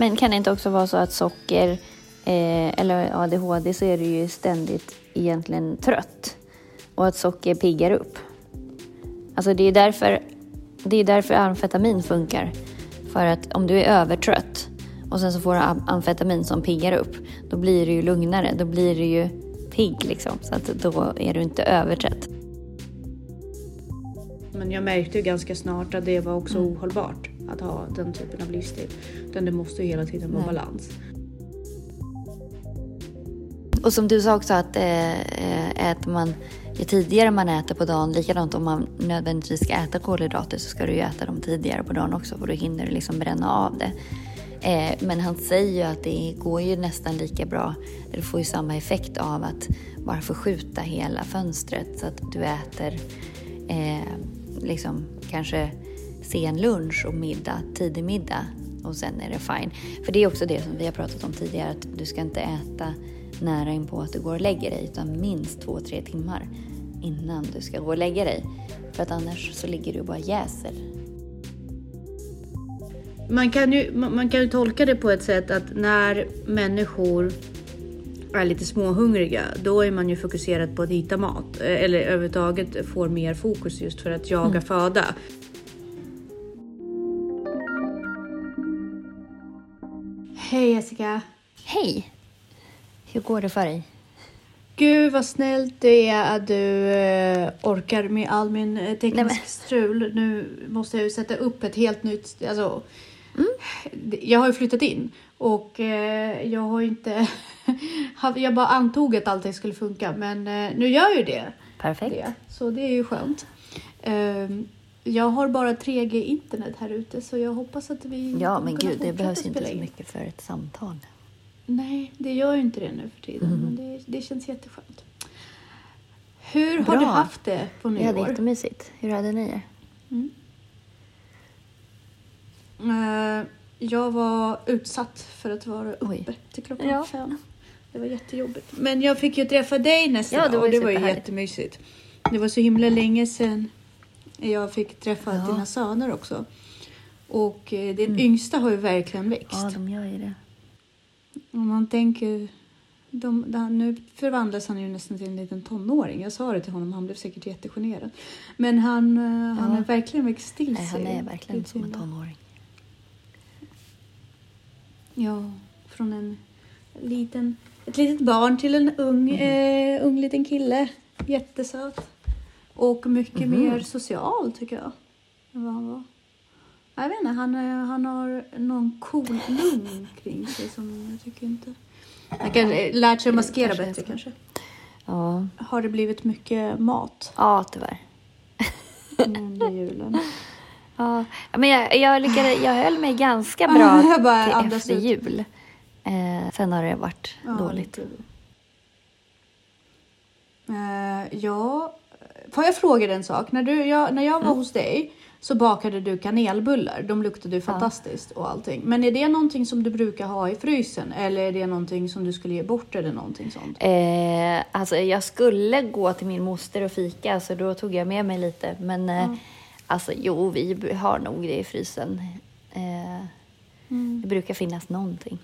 Men kan det inte också vara så att socker eh, eller ADHD så är du ju ständigt egentligen trött och att socker piggar upp. Alltså det är därför, det är därför amfetamin funkar. För att om du är övertrött och sen så får du amfetamin som piggar upp, då blir du ju lugnare. Då blir du ju pigg liksom. Så att då är du inte övertrött. Men jag märkte ju ganska snart att det var också mm. ohållbart att ha den typen av livsstil. Utan det måste ju hela tiden vara Nej. balans. Och som du sa också att äh, äter man ju tidigare man äter på dagen, likadant om man nödvändigtvis ska äta kolhydrater så ska du ju äta dem tidigare på dagen också för då hinner du liksom bränna av det. Eh, men han säger ju att det går ju nästan lika bra, du får ju samma effekt av att bara förskjuta hela fönstret så att du äter eh, liksom kanske sen lunch och middag, tidig middag och sen är det fine. För det är också det som vi har pratat om tidigare att du ska inte äta nära in på att du går och lägger dig utan minst två, tre timmar innan du ska gå och lägga dig. För att annars så ligger du bara jäser. Man kan, ju, man kan ju tolka det på ett sätt att när människor är lite småhungriga, då är man ju fokuserad på att hitta mat. Eller överhuvudtaget får mer fokus just för att jaga mm. föda. Hej Jessica! Hej! Hur går det för dig? Gud vad snällt det är att du eh, orkar med all min eh, teknisk strul. Nu måste jag ju sätta upp ett helt nytt... Alltså, mm. Jag har ju flyttat in och eh, jag har inte... jag bara antog att allting skulle funka men nu gör ju det. Perfekt. Det, så det är ju skönt. Jag har bara 3G internet här ute så jag hoppas att vi Ja men gud, det behövs inte så mycket för ett samtal. Nej, det gör ju inte det nu för tiden, mm. men det, det känns jätteskönt. Hur Bra. har du haft det på nyår? Jag hade jättemysigt. Hur hade ni det? Mm. Uh, jag var utsatt för att vara uppe Oj. till klockan ja. fem. Det var jättejobbigt. Men jag fick ju träffa dig nästa ja, dag och det var ju jättemysigt. Det var så himla länge sedan jag fick träffa ja. dina söner också. Och eh, den mm. yngsta har ju verkligen växt. Ja, de gör ju det. Om man tänker... De, de, nu förvandlas han ju nästan till en liten tonåring. Jag sa det till honom, han blev säkert jättegenerad. Men han, eh, ja. han är verkligen växt till sig. Han är verkligen som en tonåring. Ja, från en liten, ett litet barn till en ung, mm. eh, ung liten kille. Jättesöt. Och mycket mm. mer social tycker jag. Än vad han var. Jag vet inte, han, han har någon cool lugn kring sig som jag tycker inte... Han kan lärt sig att maskera bättre kanske. Ja. Har det blivit mycket mat? Ja, tyvärr. Under julen. Ja, men jag, jag, lyckades, jag höll mig ganska bra till efter ut. jul. Eh, sen har det varit ja, dåligt. Uh, ja, får jag fråga dig en sak? När, du, jag, när jag var mm. hos dig så bakade du kanelbullar. De luktade ju fantastiskt och allting. Men är det någonting som du brukar ha i frysen eller är det någonting som du skulle ge bort eller någonting sånt? Eh, alltså jag skulle gå till min moster och fika så då tog jag med mig lite. Men eh, mm. alltså jo, vi har nog det i frysen. Eh, mm. Det brukar finnas någonting.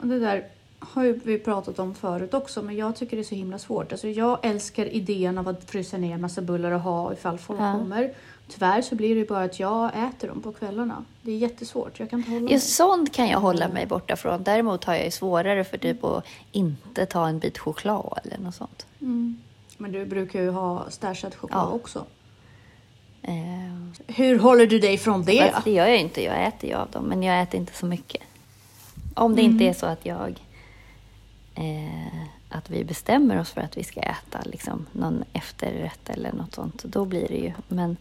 Och det där har ju vi pratat om förut också, men jag tycker det är så himla svårt. Alltså jag älskar idén av att frysa ner massa bullar och ha ifall folk ja. kommer. Tyvärr så blir det ju bara att jag äter dem på kvällarna. Det är jättesvårt. Jag kan inte hålla mig. Ja, sånt kan jag hålla mig borta från. Däremot har jag ju svårare för typ att inte ta en bit choklad eller något sånt. Mm. Men du brukar ju ha stashat choklad ja. också. Eh. Hur håller du dig från det? Fast det gör jag inte. Jag äter ju av dem, men jag äter inte så mycket. Om det mm. inte är så att jag eh, att vi bestämmer oss för att vi ska äta liksom, någon efterrätt eller något sånt, då blir det ju. Men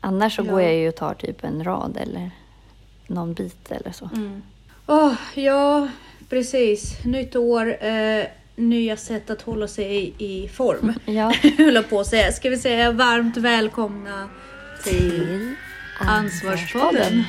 annars så ja. går jag ju och tar typ en rad eller någon bit eller så. Mm. Oh, ja, precis. Nytt år, eh, nya sätt att hålla sig i form. Ja. Höll på att säga. Ska vi säga varmt välkomna till, till Ansvarspodden.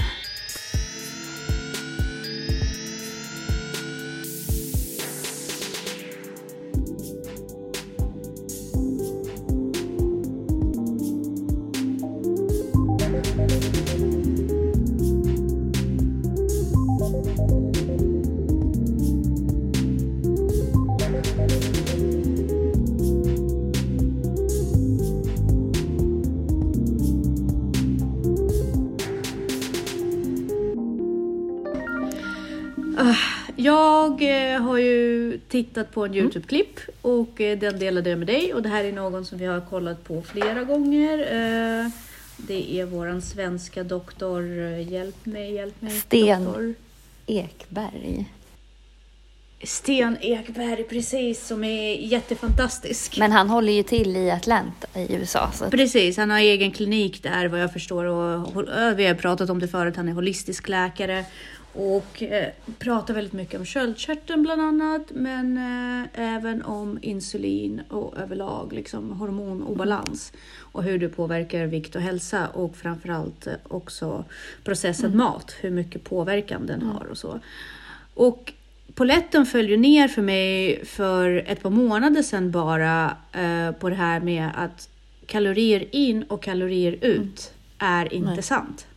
Tittat på en Youtube-klipp och eh, den delade jag med dig och det här är någon som vi har kollat på flera gånger. Eh, det är våran svenska doktor, eh, hjälp mig, hjälp mig. Sten. Doktor. Ekberg. Sten Ekberg, precis, som är jättefantastisk. Men han håller ju till i Atlanta i USA. Så Precis, han har egen klinik där vad jag förstår och och vi har pratat om det förut, han är holistisk läkare och eh, pratar väldigt mycket om sköldkörteln bland annat men eh, även om insulin och överlag liksom hormonobalans och hur det påverkar vikt och hälsa och framförallt eh, också processad mat, hur mycket påverkan den har och så. Och Poletten föll ju ner för mig för ett par månader sedan bara eh, på det här med att kalorier in och kalorier ut är inte Nej. sant.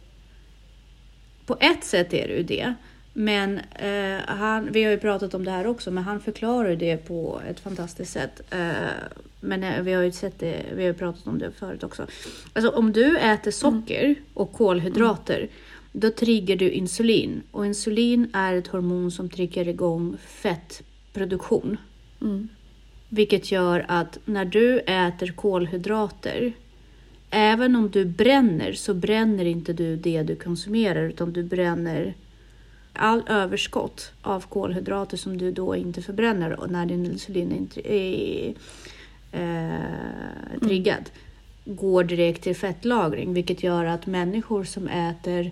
På ett sätt är det ju det. Men eh, han, vi har ju pratat om det här också, men han förklarar det på ett fantastiskt sätt. Eh, men eh, vi har ju sett det, vi har pratat om det förut också. Alltså om du äter socker och kolhydrater, då triggar du insulin. Och insulin är ett hormon som triggar igång fettproduktion. mm, Vilket gör att när du äter kolhydrater, även om du bränner så bränner inte du det du konsumerar utan du bränner all överskott av kolhydrater som du då inte förbränner och när din insulin är eh, triggad går direkt till fettlagring vilket gör att människor som äter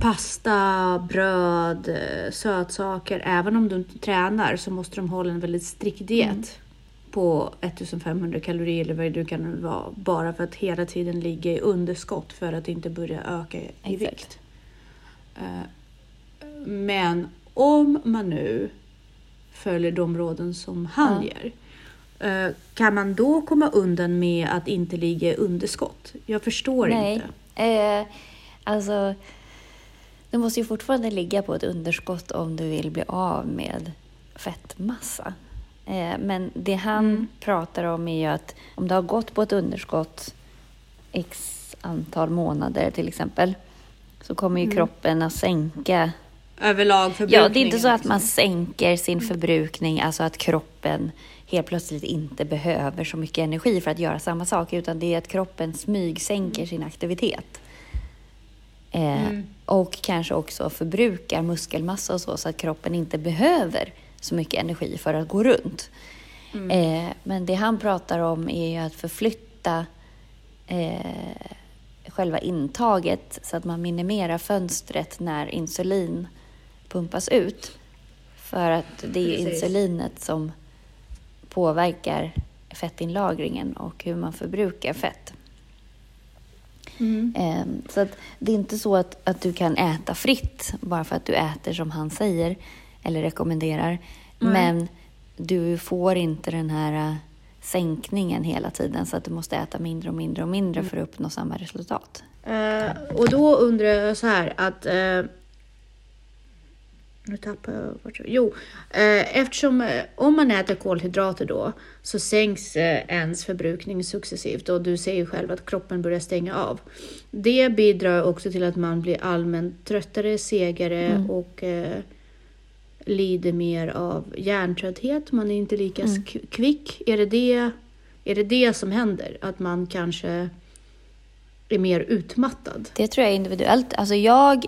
pasta, bröd, eh, sötsaker, även om de tränar så måste de hålla en väldigt strikt diet på 1500 kalorier eller vad det kan vara bara för att hela tiden ligga i underskott för att inte börja öka i Exakt. vikt. Eh, Men om man nu följer de råden som han Ja. ger eh, kan man då komma undan med att inte ligga i underskott? Jag förstår nej. inte. Eh, alltså, du måste ju fortfarande ligga på ett underskott om du vill bli av med fettmassa. Eh, men det han Mm. pratar om är ju att om du har gått på ett underskott x antal månader till exempel så kommer ju Mm. kroppen att sänka Överlag förbrukningen. Ja, det är inte så att man liksom. sänker sin förbrukning, alltså att kroppen helt plötsligt inte behöver så mycket energi för att göra samma sak, utan det är att kroppen smygsänker sin aktivitet. Eh, Mm. Och kanske också förbrukar muskelmassa och så, så att kroppen inte behöver så mycket energi för att gå runt. Mm. Eh, men det han pratar om är ju att förflytta eh, själva intaget så att man minimerar fönstret när insulin pumpas ut. För att det är Precis. insulinet som påverkar fettinlagringen och hur man förbrukar fett. Mm. Ehm, Så att det är inte så att, att du kan äta fritt bara för att du äter som han säger eller rekommenderar. Nej. Men du får inte den här äh, sänkningen hela tiden så att du måste äta mindre och mindre och mindre för att uppnå samma resultat. Eh, och då undrar jag så här att... eh, nu tappar jag jag... Jo, eh, eftersom om man äter kolhydrater då så sänks ens förbrukning successivt och du ser ju själv att kroppen börjar stänga av. Det bidrar också till att man blir allmänt tröttare, segare Mm. och lider mer av hjärntrötthet. Man är inte lika Mm. kvick. Är det det, är det det som händer? Att man kanske är mer utmattad? Det tror jag är individuellt. Alltså jag,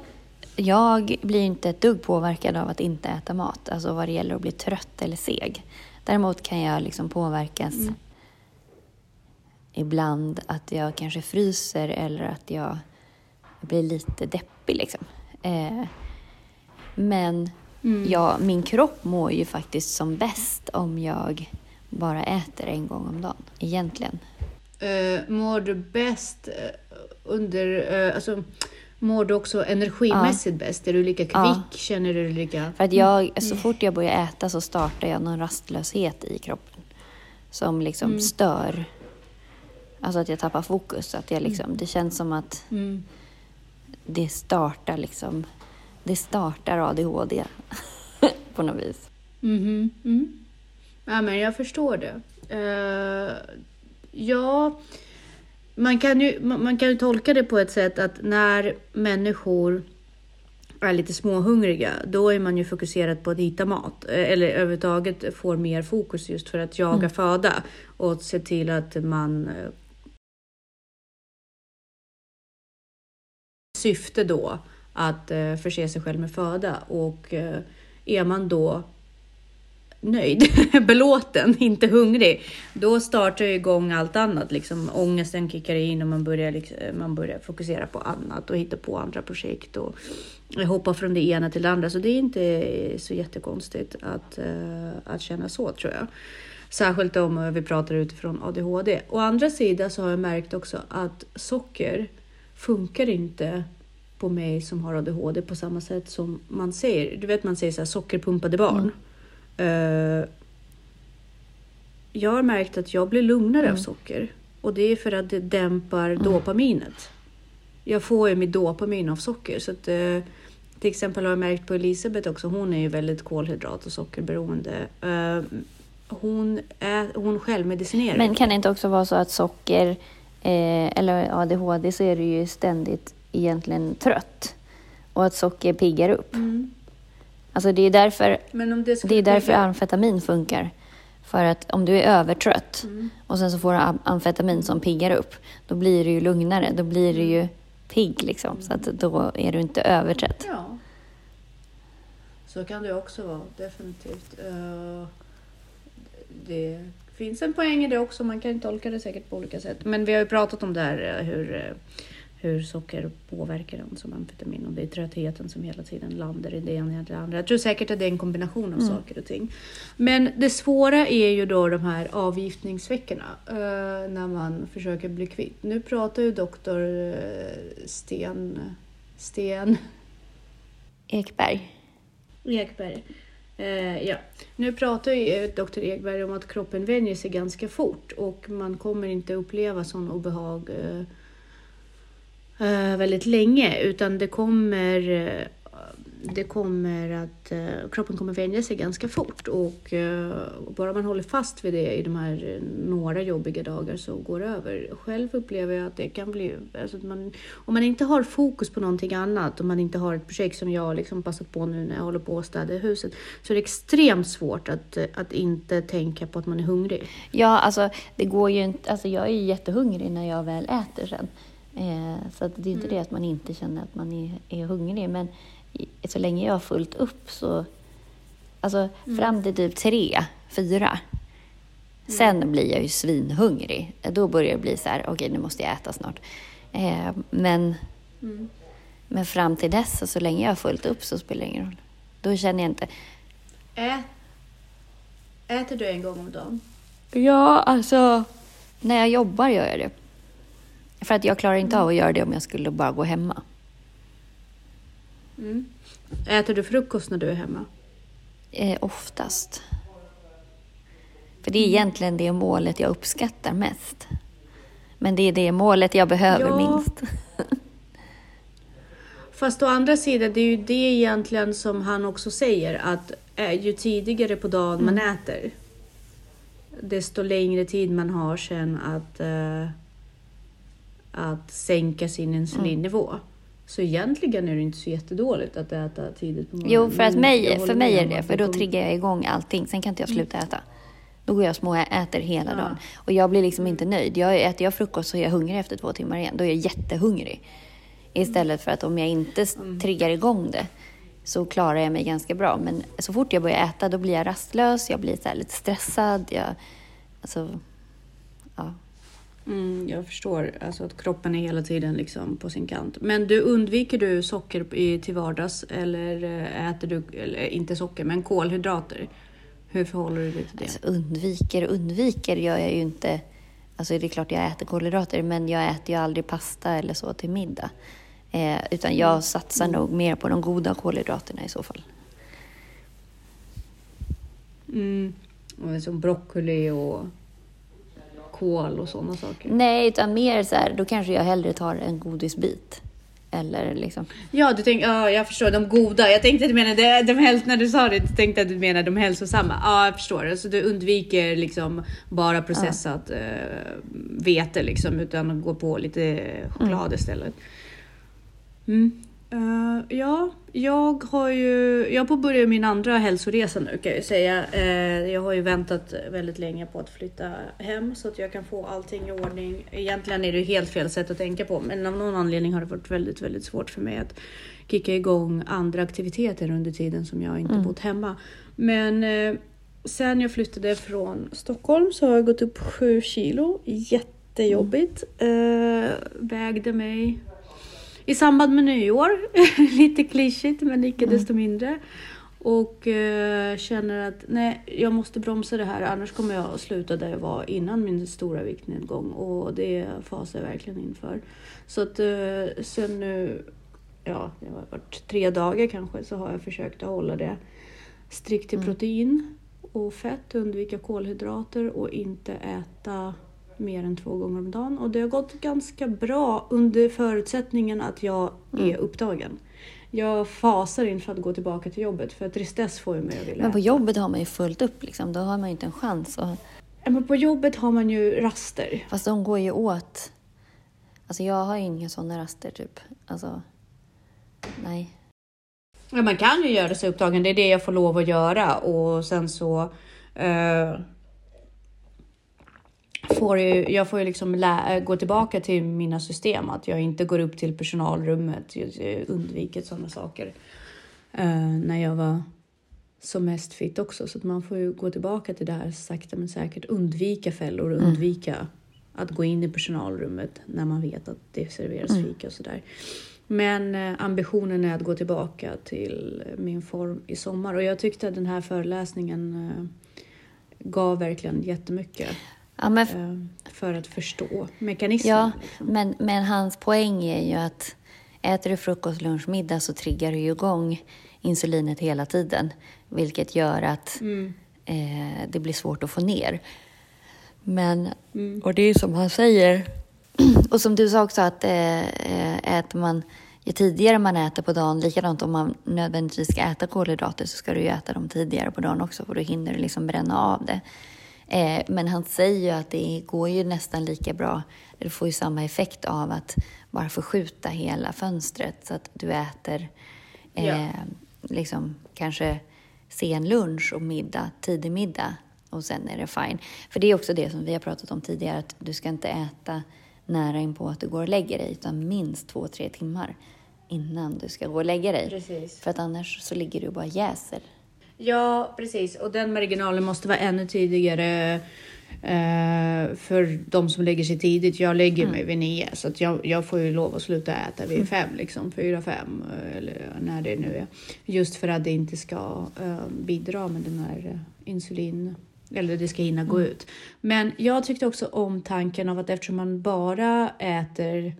jag blir inte ett dugg påverkad av att inte äta mat, alltså vad det gäller att bli trött eller seg. Däremot kan jag liksom påverkas Mm. ibland att jag kanske fryser eller att jag blir lite deppig. Liksom. Eh, men Mm. ja, min kropp mår ju faktiskt som bäst om jag bara äter en gång om dagen, egentligen. Eh, mår du bäst eh, under, eh, alltså mår du också energimässigt bäst? Är du lika kvick? Ja. Känner du dig lika? För att jag, så fort jag börjar äta så startar jag någon rastlöshet i kroppen. Som liksom Mm. stör. Alltså att jag tappar fokus. Att jag liksom, det känns som att Mm. det startar liksom, det startar ADHD på något vis. Mhm. Mm. Ja, men jag förstår det. Eh, ja, man kan, ju, man, kan ju tolka det på ett sätt att när människor är lite småhungriga, då är man ju fokuserad på att hitta mat. Eh, Eller överhuvudtaget får mer fokus just för att jaga föda och se till att man eh, syfte då att eh, förse sig själv med föda och eh, är man då nöjd, belåten, inte hungrig, då startar ju igång allt annat. Liksom, ångesten kickar in och man börjar, liksom, eh, man börjar fokusera på annat och hitta på andra projekt och eh, hoppa från det ena till det andra. Så det är inte så jättekonstigt att, eh, att känna så tror jag. Särskilt om vi pratar utifrån ADHD. Å andra sidan så har jag märkt också att socker funkar inte på mig som har ADHD på samma sätt som man säger. Du vet man säger så här sockerpumpade barn. Eh, jag har märkt att jag blir lugnare av socker och det är för att det dämpar dopaminet. Jag får ju mitt dopamin av socker så att eh, till exempel har jag märkt på Elisabeth också. Hon är ju väldigt kolhydrat och sockerberoende. Eh, hon, är, hon självmedicinerar. Men kan det inte också vara så att socker eh, eller ADHD så är du ju ständigt egentligen trött och att socker piggar upp. Mm. Alltså det är därför det, Det är därför amfetamin funkar. För att om du är övertrött Mm. och sen så får du am- amfetamin som piggar upp, då blir du ju lugnare. Då blir du ju pigg liksom. Så att då är du inte övertrött. Ja. Så kan det också vara, definitivt. Eh, Det finns en poäng i det också, man kan tolka det säkert på olika sätt. Men vi har ju pratat om det här eh, hur, eh, hur socker påverkar en som amfetamin och det är tröttheten som hela tiden landar i det ena eller det andra. Jag tror säkert att det är en kombination av saker och ting. Men det svåra är ju då de här avgiftningsveckorna eh, när man försöker bli kvitt. Nu pratar ju doktor eh, Sten, Sten Ekberg. Ekberg. Eh, ja. Nu pratar ju eh, doktor Ekberg om att kroppen vänjer sig ganska fort och man kommer inte uppleva sån obehag eh, eh, Eh, väldigt länge utan det kommer, eh, det kommer att eh, kroppen kommer vänja sig ganska fort och bara man håller fast vid det i de här några jobbiga dagar så går det över. Själv upplever jag att det kan bli, alltså att man, om man inte har fokus på någonting annat, om man inte har ett projekt som jag har liksom passat på nu när jag håller på att städa huset, så är det extremt svårt att, att inte tänka på att man är hungrig. Ja, alltså det går ju inte. Alltså jag är ju jättehungrig när jag väl äter sen. Eh, så att det är inte det att man inte känner att man är, är hungrig. Men så länge jag har fullt upp så... Alltså fram till typ tre, fyra. Sen blir jag ju svinhungrig. Då börjar det bli så här, okej nu måste jag äta snart. Eh, men, men fram till dess, så länge jag har fullt upp så spelar det ingen roll. Då känner jag inte... Ä- äter du en gång om dagen? Ja, alltså... När jag jobbar gör jag det. För att jag klarar inte av att göra det om jag skulle bara gå hemma. Mm. Äter du frukost när du är hemma? Eh, oftast. För det är egentligen det målet jag uppskattar mest. Men det är det målet jag behöver Ja. minst. Fast å andra sidan, det är ju det egentligen som han också säger att eh, ju tidigare på dagen man äter, desto längre tid man har sen att, eh, att sänka sin insulinnivå. Så egentligen är det inte så jättedåligt att äta tidigt på morgonen. Jo, för, att mig, för mig är det för då kommer- triggar jag igång allting. Sen kan inte jag sluta äta. Då går jag och småäter hela Ja. dagen. Och jag blir liksom inte nöjd. Jag äter jag frukost så är jag hungrig efter två timmar igen. Då är jag jättehungrig. Istället för att om jag inte triggar igång det så klarar jag mig ganska bra. Men så fort jag börjar äta då blir jag rastlös, jag blir så lite stressad. Jag, alltså, ja. Mm, jag förstår alltså att kroppen är hela tiden liksom på sin kant. Men du undviker du socker i, till vardags eller eh, äter du, eller inte socker, men kolhydrater? Hur förhåller du dig till det? Alltså, undviker och undviker gör jag ju inte. Alltså det är klart jag äter kolhydrater men jag äter ju aldrig pasta eller så till middag. Eh, utan jag satsar nog mer på de goda kolhydraterna i så fall. Mm. Och Som broccoli och kål och sådana saker. Nej, utan mer så här, då kanske jag hellre tar en godisbit. Eller liksom. Ja, du tänk, ja, jag förstår. De goda. Jag tänkte att du menade, de, häls- när du sa det, jag tänkte att du menade de hälsosamma. Ja, jag förstår. Alltså, du undviker liksom bara processat eh, vete liksom, utan går på lite choklad istället. Mm. Uh, ja, jag har ju... Jag påbörjar min andra hälsoresa nu kan jag ju säga. Uh, jag har ju väntat väldigt länge på att flytta hem så att jag kan få allting i ordning. Egentligen är det helt fel sätt att tänka på, men av någon anledning har det varit väldigt, väldigt svårt för mig att kicka igång andra aktiviteter under tiden som jag inte mm. bott hemma. Men uh, sen jag flyttade från Stockholm så har jag gått upp sju kilo. Jättejobbigt. Mm. vägde mig i samband med nyår. Lite klyschigt men icke mm. desto mindre. Och eh, känner att nej, jag måste bromsa det här annars kommer jag att sluta där jag var innan min stora viktnedgång och det fasar jag verkligen inför. Så att eh, sen nu, ja, det har varit tre dagar kanske, så har jag försökt att hålla det strikt till mm. protein och fett, undvika kolhydrater och inte äta mer än två gånger om dagen och det har gått ganska bra under förutsättningen att jag mm. är upptagen. Jag fasar inför att gå tillbaka till jobbet för tristess får ju mig att vilja Men på äta. jobbet har man ju fullt upp liksom, då har man ju inte en chans. Att... Men på jobbet har man ju raster. Fast de går ju åt. Alltså jag har ju inga sådana raster typ. Alltså, nej. Ja, man kan ju göra sig upptagen, det är det jag får lov att göra och sen så uh får ju, jag får ju liksom lä, gå tillbaka till mina system, att jag inte går upp till personalrummet, jag undviker sådana saker. Uh, när jag var som mest fit också, så att man får ju gå tillbaka till det här sakta men säkert, undvika fällor, mm. undvika att gå in i personalrummet när man vet att det serveras mm. fika och sådär. Men eh, ambitionen är att gå tillbaka till min form i sommar och jag tyckte att den här föreläsningen eh, gav verkligen jättemycket. Ja, men... Eh, för att förstå mekanismen. Ja, liksom. men, men hans poäng är ju att äter du frukost, lunch, middag så triggar du ju igång insulinet hela tiden. Vilket gör att mm. eh, det blir svårt att få ner. Men, mm. och det är som han säger, och som du sa också att eh, äter man ju tidigare man äter på dagen, likadant om man nödvändigtvis ska äta kolhydrater så ska du ju äta dem tidigare på dagen också för då hinner du liksom bränna av det. Eh, men han säger ju att det går ju nästan lika bra, det får ju samma effekt av att bara förskjuta hela fönstret så att du äter eh, ja. liksom kanske sen lunch och middag, tidig middag och sen är det fine. För det är också det som vi har pratat om tidigare, att du ska inte äta nära in på att du går och lägger dig, utan minst två, tre timmar innan du ska gå och lägga dig. Precis. För att annars så ligger du och bara jäser Ja, precis. Och den marginalen måste vara ännu tidigare eh, för de som lägger sig tidigt. Jag lägger mm. mig vid nio så att jag, jag får ju lov att sluta äta vid mm. fem, liksom fyra, fem eller när det nu är. Just för att det inte ska eh, bidra med den här insulin eller det ska hinna gå mm. ut. Men jag tyckte också om tanken av att eftersom man bara äter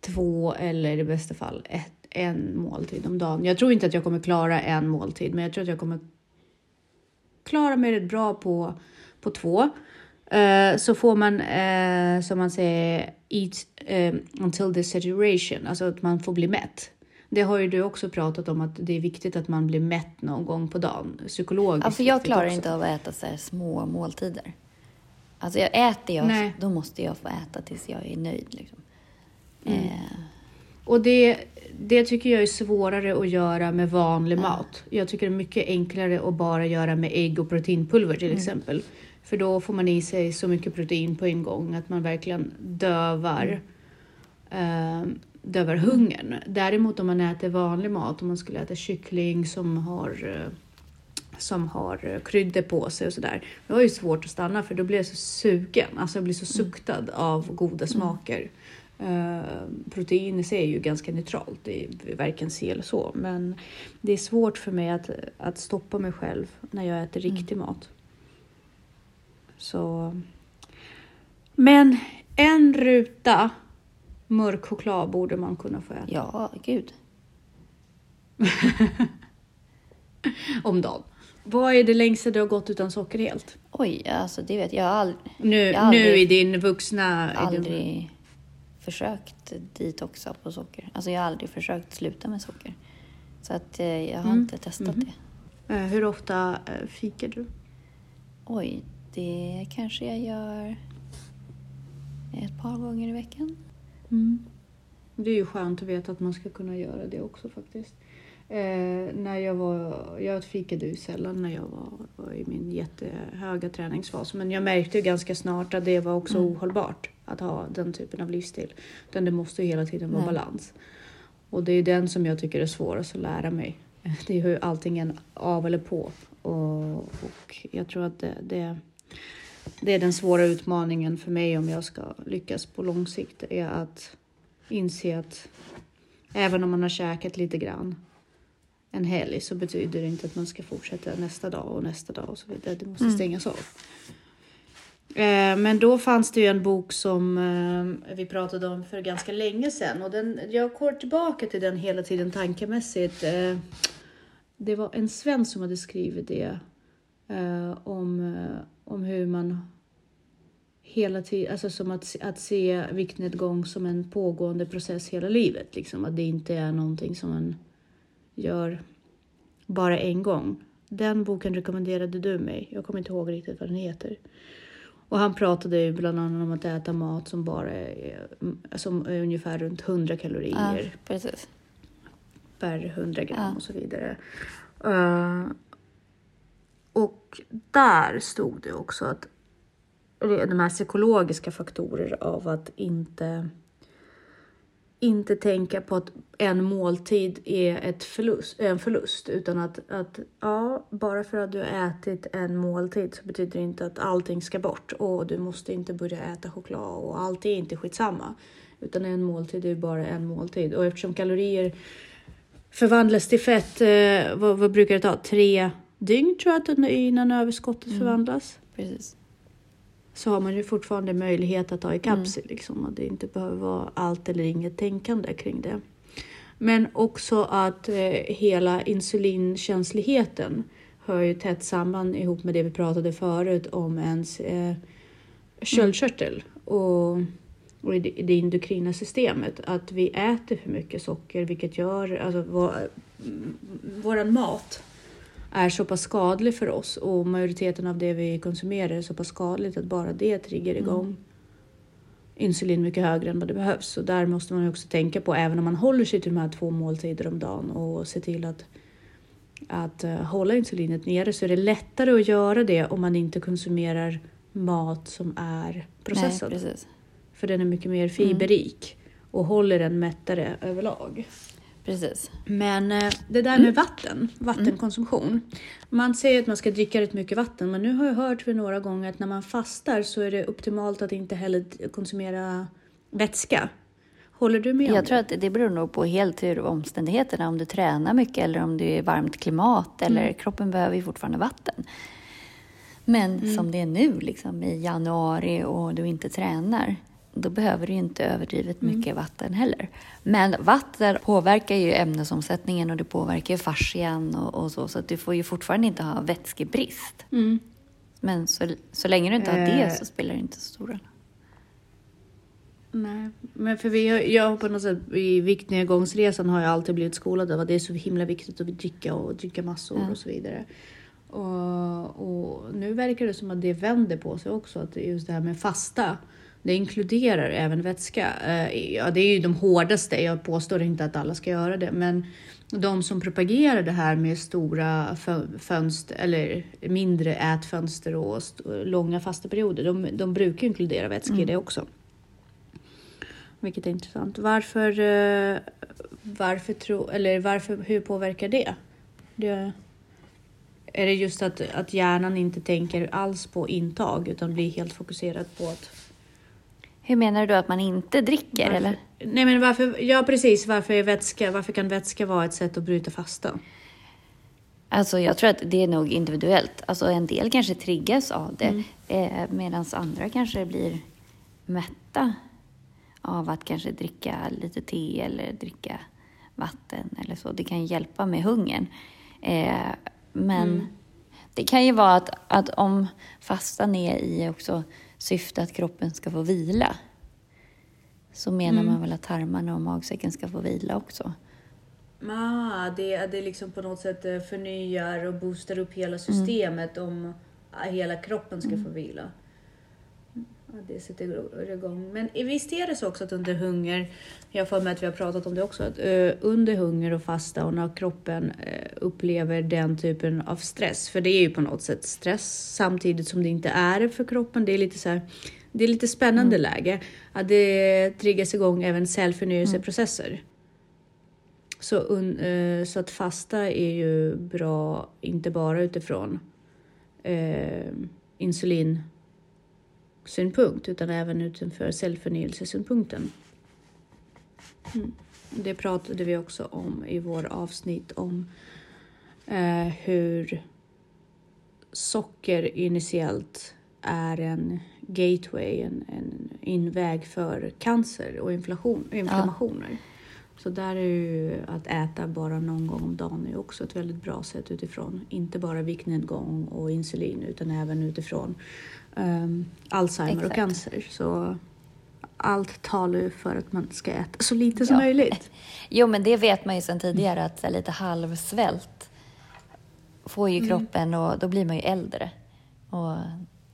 två eller i bästa fall ett en måltid om dagen. Jag tror inte att jag kommer klara en måltid, men jag tror att jag kommer klara mig rätt bra på, på två. Uh, så får man, uh, som man säger, eat uh, until the saturation, alltså att man får bli mätt. Det har ju du också pratat om att det är viktigt att man blir mätt någon gång på dagen, psykologiskt. Ja, för jag klarar också. inte av att äta så små måltider. Alltså jag äter jag, Nej. då måste jag få äta tills jag är nöjd. Liksom. Mm. Och det, det tycker jag är svårare att göra med vanlig mm. mat. Jag tycker det är mycket enklare att bara göra med ägg och proteinpulver till mm. exempel. För då får man i sig så mycket protein på en gång att man verkligen dövar, mm. eh, dövar hungern. Däremot om man äter vanlig mat, om man skulle äta kyckling som har som har kryddor på sig och sådär. Det var ju svårt att stanna för då blir jag så sugen, alltså jag blir så mm. suktad av goda mm. smaker. Uh, protein i sig är ju ganska neutralt, det är varken si eller så. Men det är svårt för mig att, att stoppa mig själv när jag äter mm. riktig mat. Så... Men en ruta mörk choklad borde man kunna få äta. Ja, gud. Om dagen. Vad är det längsta du har gått utan socker helt? Oj, alltså det vet jag aldrig. Nu, jag aldrig, nu i din vuxna... Aldrig försökt detoxa på socker. Alltså jag har aldrig försökt sluta med socker. Så att eh, jag har mm. inte testat mm. det. Eh, hur ofta eh, fikar du? Oj, det kanske jag gör ett par gånger i veckan. Mm. Det är ju skönt att veta att man ska kunna göra det också faktiskt. Eh, när jag var, jag fikade ju sällan när jag var, var, i min jättehöga träningsfas. Men jag märkte ju ganska snart att det var också mm. ohållbart att ha den typen av livsstil. Utan det måste ju hela tiden vara Nej. balans. Och det är den som jag tycker är svårast att lära mig. Det är ju allting en av eller på. Och, och jag tror att det, det, det är den svåra utmaningen för mig om jag ska lyckas på lång sikt. är att inse att även om man har käkat lite grann en helg så betyder det inte att man ska fortsätta nästa dag och nästa dag och så vidare. Det måste mm. stängas av. Eh, men då fanns det ju en bok som eh, vi pratade om för ganska länge sedan och den, jag går tillbaka till den hela tiden tankemässigt. Eh, det var en svensk som hade skrivit det om, om hur man hela tiden, alltså som att, att se viktnedgång som en pågående process hela livet. Liksom. Att det inte är någonting som man gör bara en gång. Den boken rekommenderade du mig. Jag kommer inte ihåg riktigt vad den heter. Och han pratade ju bland annat om att äta mat som bara är, som är ungefär runt 100 kalorier. Ja, precis. Per 100 gram ja. och så vidare. Uh, och där stod det också att de här psykologiska faktorer av att inte inte tänka på att en måltid är ett förlust, en förlust utan att, att ja, bara för att du har ätit en måltid så betyder det inte att allting ska bort och du måste inte börja äta choklad och allt är inte skitsamma. Utan en måltid är bara en måltid och eftersom kalorier förvandlas till fett, eh, vad, vad, brukar det ta? Tre dygn tror jag att innan överskottet mm. förvandlas. Precis så har man ju fortfarande möjlighet att ta ikapp mm. sig. Liksom, och det inte behöver vara allt eller inget tänkande kring det. Men också att eh, hela insulinkänsligheten hör ju tätt samman ihop med det vi pratade förut om ens eh, köldkörtel och, och det, det endokrina systemet. Att vi äter för mycket socker vilket gör alltså vår, våran mat är så pass skadlig för oss och majoriteten av det vi konsumerar är så pass skadligt att bara det triggar igång mm. insulin mycket högre än vad det behövs. Så där måste man ju också tänka på, även om man håller sig till de här två måltider om dagen och se till att, att uh, hålla insulinet nere så är det lättare att göra det om man inte konsumerar mat som är processad. Nej, för den är mycket mer fiberrik mm. och håller en mättare överlag. Precis. Men eh, det där med mm. vatten, vattenkonsumtion. Mm. Man säger att man ska dricka rätt mycket vatten, men nu har jag hört för några gånger att när man fastar så är det optimalt att inte heller konsumera vätska. Håller du med Jag om tror att det beror nog på helt hur omständigheterna, om du tränar mycket eller om det är varmt klimat eller mm. kroppen behöver ju fortfarande vatten. Men mm. som det är nu liksom, i januari och du inte tränar, då behöver du inte överdrivet mm. mycket mm. vatten heller. Men vatten påverkar ju ämnesomsättningen och det påverkar fascian och, och så, så att du får ju fortfarande inte ha vätskebrist. Mm. Men så, så länge du inte har det så spelar det inte så stor roll. Nej, men för vi, jag på något sätt i viktnedgångsresan har jag alltid blivit skolad av att det är så himla viktigt att dricka och dricka massor mm. och så vidare. Och, och, nu verkar det som att det vänder på sig också, att just det här med fasta det inkluderar även vätska. Eh, ja, det är ju de hårdaste. Jag påstår inte att alla ska göra det, men de som propagerar det här med stora fönster eller mindre ätfönster och långa fasta perioder, de, de brukar inkludera vätska mm. i det också. Vilket är intressant. Varför, eh, varför tro, eller varför, hur påverkar det? det är det just att, att hjärnan inte tänker alls på intag utan blir helt fokuserad på att hur menar du att man inte dricker varför? eller? Nej men varför, ja precis, varför, är vätska, varför kan vätska vara ett sätt att bryta fasta? Alltså jag tror att det är nog individuellt. Alltså en del kanske triggas av det mm. eh, medan andra kanske blir mätta av att kanske dricka lite te eller dricka vatten eller så. Det kan hjälpa med hungern. Eh, men mm. det kan ju vara att, att om fastan är i också syfte att kroppen ska få vila så menar mm. man väl att tarmarna och magsäcken ska få vila också. Ah, det, det liksom på något sätt eh, förnyar och boostar upp hela systemet mm. om hela kroppen ska mm. få vila. Att det sätter igång. Men visst är det så också att under hunger, jag för mig att vi har pratat om det också, att uh, under hunger och fasta och när kroppen uh, upplever den typen av stress, för det är ju på något sätt stress samtidigt som det inte är det för kroppen. Det är lite så här, det är lite spännande mm. läge att det triggas igång även cellförnyelseprocesser. Mm. Så, uh, så att fasta är ju bra, inte bara utifrån insulin synpunkt utan även utanför cellförnyelsesynpunkten. Mm. Det pratade vi också om i vår avsnitt om eh, hur socker initiellt är en gateway, en, en inväg för cancer och inflation, inflammationer. Ja. Så där är ju att äta bara någon gång om dagen är också ett väldigt bra sätt utifrån inte bara viktnedgång och insulin utan även utifrån um, Alzheimer Exakt. och cancer. Så allt talar ju för att man ska äta så lite som möjligt. Jo, men det vet man ju sedan tidigare att lite halvsvält får ju mm. kroppen och då blir man ju äldre. Och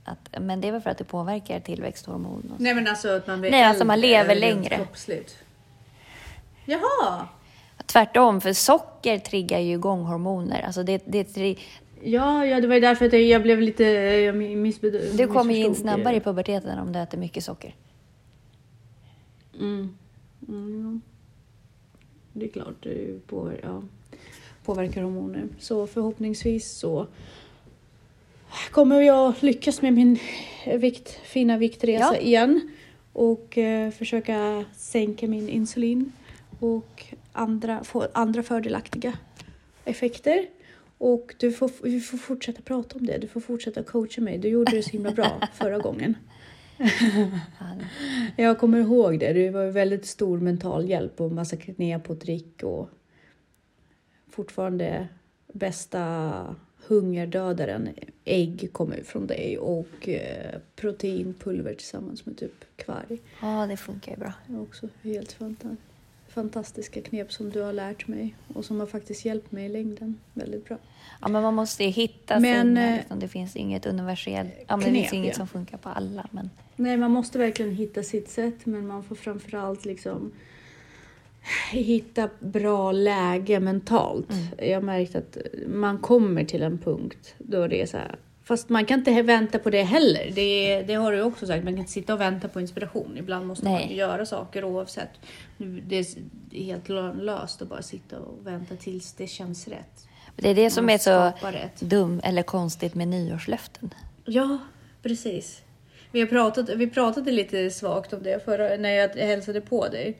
att, men det är väl för att det påverkar tillväxthormon? Nej, men alltså att man blir Nej, äldre, alltså man lever längre. Kroppsligt. Jaha! Tvärtom, för socker triggar ju igång hormoner. Alltså det, det, Ja, ja, det var ju därför att jag blev lite jag missbedömd. Du kommer ju in snabbare i puberteten om du äter mycket socker. Mm. Mm, Det är klart, det påverkar, ja, påverkar hormoner. Så förhoppningsvis så kommer jag lyckas med min vikt, fina viktresa ja. igen och eh, försöka sänka min insulin och andra, få andra fördelaktiga effekter. Och du får, vi får fortsätta prata om det. Du får fortsätta coacha mig. Du gjorde det så himla bra förra gången. jag kommer ihåg det. Det var väldigt stor mental hjälp och massa knep och trick och fortfarande bästa hungerdödaren. Ägg kommer från dig och eh, proteinpulver tillsammans med typ kvarg. Ja, det funkar ju bra. Det är också helt fantastiskt fantastiska knep som du har lärt mig och som har faktiskt hjälpt mig i längden väldigt bra. Ja, men man måste ju hitta men, sina, eh, liksom, det finns inget universellt, ja, knep, det finns inget ja. som funkar på alla. Men... Nej, man måste verkligen hitta sitt sätt, men man får framförallt liksom hitta bra läge mentalt. Mm. Jag har märkt att man kommer till en punkt då det är så här, Fast man kan inte vänta på det heller. Det, det har du också sagt, man kan inte sitta och vänta på inspiration. Ibland måste Nej. man göra saker oavsett. Det är helt löst att bara sitta och vänta tills det känns rätt. Det är det som är så dumt eller konstigt med nyårslöften. Ja, precis. Vi, har pratat, vi pratade lite svagt om det förra, när jag hälsade på dig.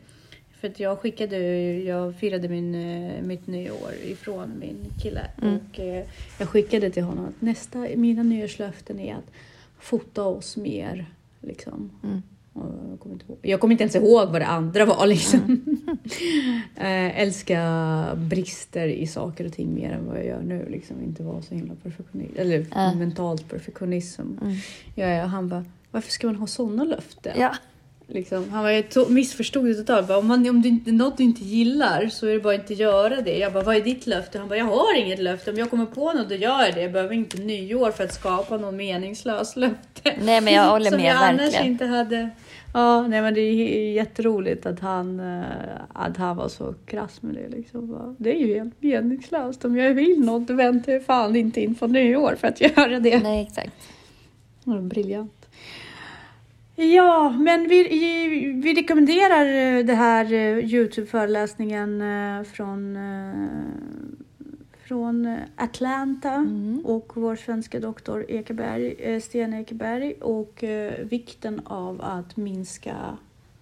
För att jag skickade, jag firade min, eh, mitt nyår ifrån min kille mm. och eh, jag skickade till honom att nästa, mina nyårslöften är att fota oss mer. Liksom. Mm. Jag, kommer inte ihåg, jag kommer inte ens ihåg vad det andra var. Liksom. Mm. äh, älska brister i saker och ting mer än vad jag gör nu. Liksom. Inte vara så himla perfektionist, eller äh. mentalt perfektionism. Mm. Ja, han bara, varför ska man ha sådana löften? Ja. Liksom, han var ju missförstod det totalt. Bara, om, man, om det inte något du inte gillar så är det bara inte göra det. Jag bara, vad är ditt löfte? Han bara, jag har inget löfte. Om jag kommer på något då gör jag det. Jag behöver inte nyår för att skapa någon meningslös löfte. Nej, men jag håller med Som jag verkligen. annars inte hade. Ja, nej, men det är jätteroligt att han, eh, att han var så krass med det. Liksom. Det är ju helt meningslöst. Om jag vill något då väntar jag fan inte in på nyår för att göra det. Nej, exakt. Briljant. Ja, men vi, vi rekommenderar eh, det här eh, Youtube-föreläsningen eh, från, från Atlanta mm. och vår svenska doktor Ekeberg, Sten Ekeberg och vikten av att minska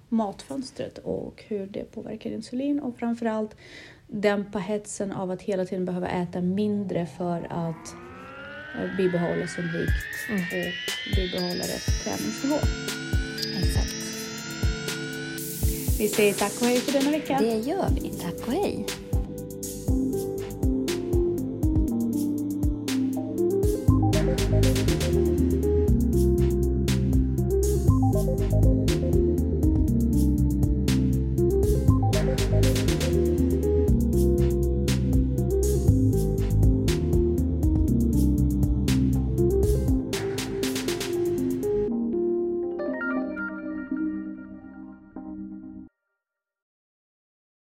matfönstret och hur det påverkar insulin och framförallt dämpa hetsen av att hela tiden behöva äta mindre för att bibehålla sin vikt mm. och bibehålla rätt träningsnivå. Exakt. Vi säger tack och hej för denna vecka. Det gör vi. Tack och hej.